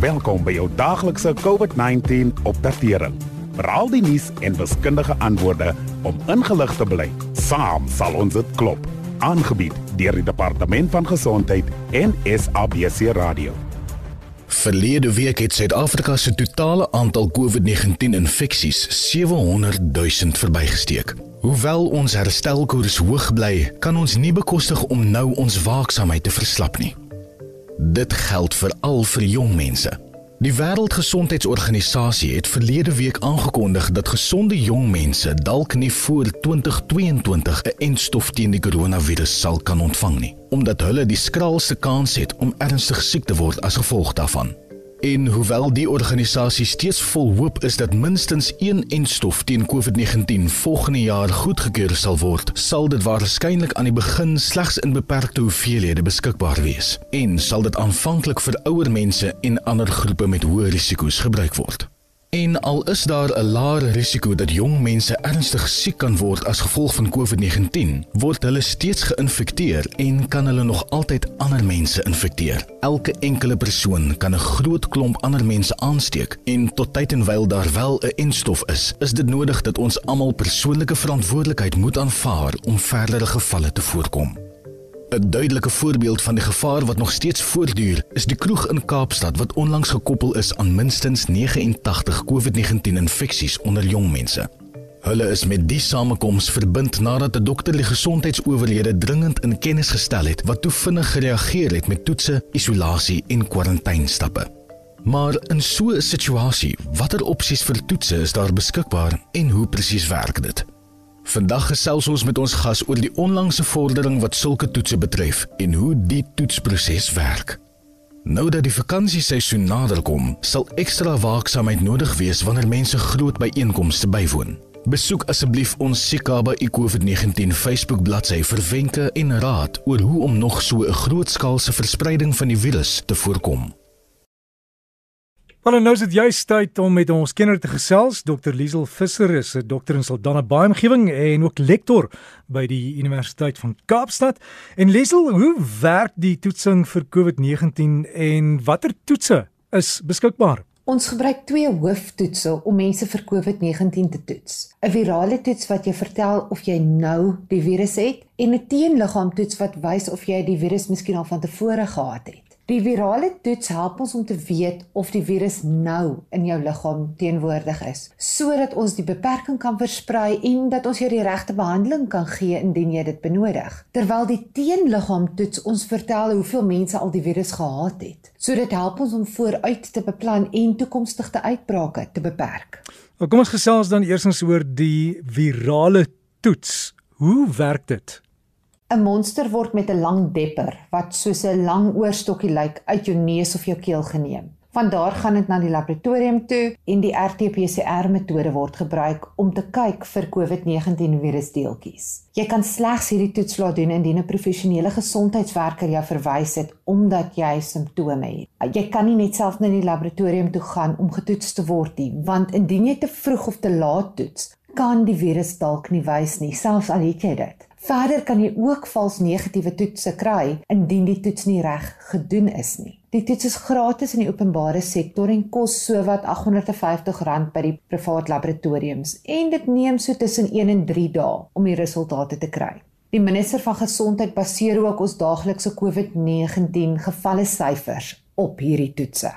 Welkom by jou daaglikse COVID-19 opdatering. Raal die nuus en wiskundige antwoorde om ingelig te bly. Saam sal ons dit klop. Aangebied deur die Departement van Gesondheid en SABC Radio. Verlede week het Suid-Afrika se totale aantal COVID-19 infeksies 700 000 verbygesteek. Hoewel ons herstelkoers hoog bly, kan ons nie bekostig om nou ons waaksaamheid te verslap nie. Dit geld veral vir jong mense. Die Wêreldgesondheidsorganisasie het verlede week aangekondig dat gesonde jong mense dalk nie voor 2022 'n entstof teen die koronavirus sal kan ontvang nie, omdat hulle die skraalste kans het om ernstig siek te word as gevolg daarvan. En hoewel die organisasie steeds vol hoop is dat minstens een enstof teen COVID-19 volgende jaar goedgekeur sal word, sal dit waarskynlik aan die begin slegs in beperkte hoeveelhede beskikbaar wees en sal dit aanvanklik vir ouer mense en ander groepe met hoë risiko's gebruik word. En al is daar 'n laer risiko dat jong mense ernstig siek kan word as gevolg van COVID-19, word hulle steeds geïnfekteer en kan hulle nog altyd ander mense infekteer. Elke enkele persoon kan 'n groot klomp ander mense aansteek en tot tyd en wyl daar wel 'n enstof is, is dit nodig dat ons almal persoonlike verantwoordelikheid moet aanvaar om verdere gevalle te voorkom. 'n Duidelike voorbeeld van die gevaar wat nog steeds voortduur, is die kroeg in Kaapstad wat onlangs gekoppel is aan minstens 89 COVID-19 infeksies onder jong mense. Hulle is met die samekoms verbind nadat 'n dokter die gesondheidsowerhede dringend in kennis gestel het wat toe vinnig gereageer het met toetse, isolasie en kwarantynestappe. Maar in so 'n situasie, watter opsies vir toetse is daar beskikbaar en hoe presies werk dit? Vandag gesels ons met ons gas oor die onlangse vordering wat sulke toetse betref en hoe die toetsproses werk. Nou dat die vakansieseisoen naderkom, sal ekstra waaksaamheid nodig wees wanneer mense groot byeenkomste bywoon. Besoek asseblief ons Sikaba COVID-19 Facebook bladsy vir wenke en raad oor hoe om nog so 'n grootskaalse verspreiding van die virus te voorkom. Wel nou is dit juist tyd om met ons kenner te gesels. Dr. Liesel Visser is 'n dokter in Saldanha Bay omgewing en ook lektor by die Universiteit van Kaapstad. En Liesel, hoe werk die toetsing vir COVID-19 en watter toetse is beskikbaar? Ons gebruik twee hooftoetse om mense vir COVID-19 te toets. 'n Virale toets wat jou vertel of jy nou die virus het en 'n teenliggaamtoets wat wys of jy die virus miskien al van tevore gehad het. Die virale toets help ons om te weet of die virus nou in jou liggaam teenwoordig is, sodat ons die beperking kan versprei en dat ons jou die regte behandeling kan gee indien jy dit benodig. Terwyl die teenliggaamtoets ons vertel hoeveel mense al die virus gehad het. So dit help ons om vooruit te beplan en toekomstige uitbrake te beperk. Nou kom ons gesels dan eersins oor die virale toets. Hoe werk dit? 'n monster word met 'n lang depper wat soos 'n lang oorstokkie lyk uit jou neus of jou keel geneem. Van daar gaan dit na die laboratorium toe en die RT-PCR metode word gebruik om te kyk vir COVID-19 virusdeeltjies. Jy kan slegs hierdie toets laat doen indien 'n professionele gesondheidswerker jou verwys het omdat jy simptome het. Jy kan nie net self na die laboratorium toe gaan om getoets te word nie, want indien jy te vroeg of te laat toets, kan die virus dalk nie wys nie, selfs al het jy dit. Verder kan jy ook vals negatiewe toetse kry indien die toets nie reg gedoen is nie. Die toets is gratis in die openbare sektor en kos sowat R850 by die privaat laboratoriums en dit neem so tussen 1 en 3 dae om die resultate te kry. Die minister van gesondheid baseer ook ons daaglikse COVID-19 gevalle syfers op hierdie toetse.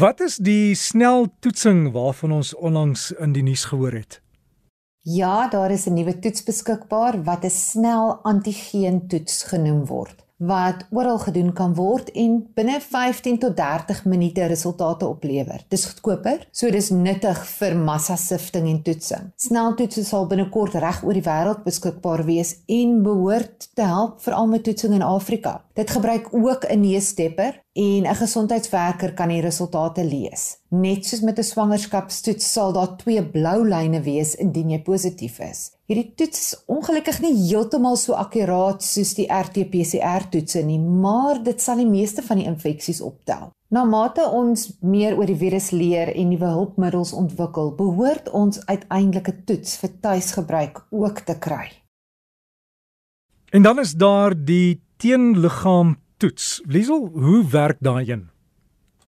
Wat is die sneltoetsing waarvan ons onlangs in die nuus gehoor het? Ja, daar is 'n nuwe toets beskikbaar wat 'n snel antigeen toets genoem word wat oral gedoen kan word en binne 15 tot 30 minute resultate oplewer. Dis goedkoper, so dis nuttig vir massasifting en toetsing. Sneltoetse sal binnekort reg oor die wêreld beskikbaar wees en behoort te help veral met toetsing in Afrika. Dit gebruik ook 'n neusstepper en 'n gesondheidswerker kan die resultate lees. Net soos met 'n swangerskapstoets sal daar twee blou lyne wees indien jy positief is. Hierdie toets is ongelukkig nie heeltemal so akkuraat soos die RT-PCR toetse nie, maar dit sal die meeste van die infeksies optel. Na mate ons meer oor die virus leer en nuwe hulpmiddels ontwikkel, behoort ons uiteindelik 'n toets vir tuisgebruik ook te kry. En dan is daar die teenliggaam toets. Liesel, hoe werk daai een?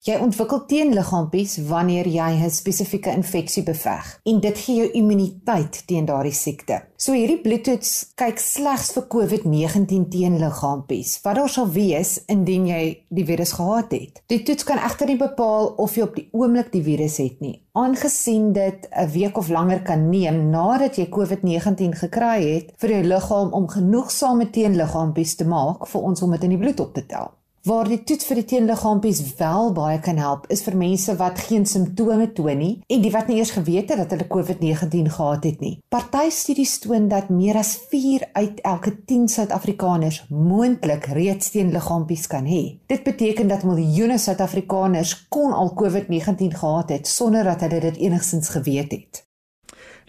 Jy ontwikkel teenliggaampies wanneer jy 'n spesifieke infeksie beveg en dit gee jou immuniteit teen daardie siekte. So hierdie bloedtoets kyk slegs vir COVID-19 teenliggaampies wat daar sal wees indien jy die virus gehad het. Die toets kan egter nie bepaal of jy op die oomblik die virus het nie, aangesien dit 'n week of langer kan neem nadat jy COVID-19 gekry het vir jou liggaam om genoegsame teenliggaampies te maak vir ons om dit in die bloed op te tel. Waar die toets vir die teenliggaampies wel baie kan help, is vir mense wat geen simptome toon nie en die wat nie eers geweet het dat hulle COVID-19 gehad het nie. Party studies toon dat meer as 4 uit elke 10 Suid-Afrikaners moontlik reeds teenliggaampies kan hê. Dit beteken dat miljoene Suid-Afrikaners kon al COVID-19 gehad het sonder dat hulle dit enigsins geweet het.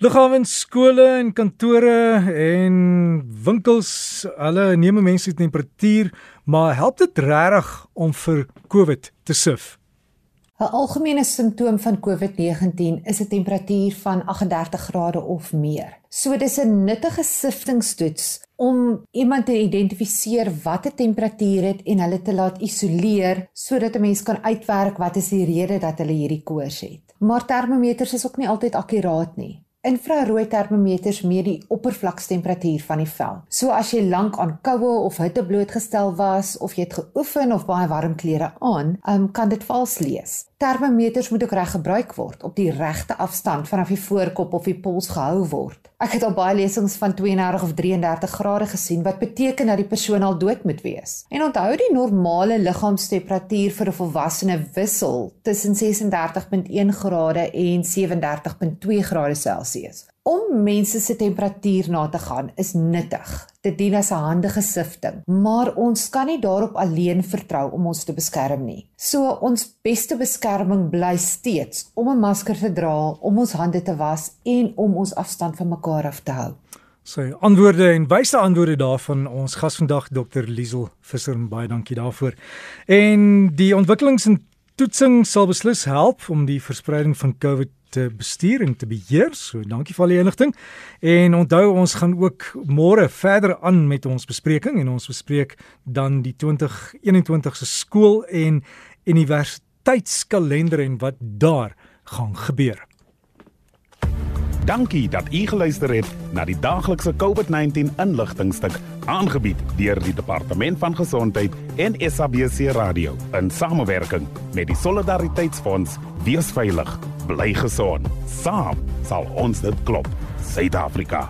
Liggame skole en kantore en winkels, hulle neem mense se temperatuur, maar help dit regtig om vir COVID te sif? 'n Algemene simptoom van COVID-19 is 'n temperatuur van 38 grade of meer. So dis 'n nuttige siftingstoets om iemand te identifiseer wat 'n temperatuur het en hulle te laat isoleer sodat 'n mens kan uitwerk wat is die rede dat hulle hierdie koors het. Maar termometers is ook nie altyd akkuraat nie. Infrarooi termometers meet die oppervlakstemperatuur van die vel. So as jy lank aan koue of hitte blootgestel was of jy het geoefen of baie warm klere aan, um, kan dit vals lees. Termometers moet ook reg gebruik word op die regte afstand vanaf die voorkop of die pols gehou word. Ek het al baie lesings van 32 of 33 grade gesien wat beteken dat die persoon al dood moet wees. En onthou die normale liggaamstemperatuur vir 'n volwassene wissel tussen 36.1 grade en 37.2 grade Celsius. Om mense se temperatuur na te gaan is nuttig. Dit dien as 'n handige sifting, maar ons kan nie daarop alleen vertrou om ons te beskerm nie. So ons beste beskerming bly steeds om 'n masker te dra, om ons hande te was en om ons afstand van mekaar af te hou. Sy antwoorde en wyse antwoorde daarvan ons gas vandag Dr Liesel Visser baie dankie daarvoor. En die ontwikkelings en toetsing sal beslis help om die verspreiding van COVID te bestuur en te beheer. So dankie vir al die inligting. En onthou ons gaan ook môre verder aan met ons bespreking en ons bespreek dan die 2021 se skool en universiteitskalender en wat daar gaan gebeur. Dankie dat u geluister het na die daglikse COVID-19 inligtingstuk aangebied deur die Departement van Gesondheid en SABC Radio in samewerking met die Solidariteitsfonds. Wees veilig, bly gesond. Saam sal ons dit klop. Suid-Afrika.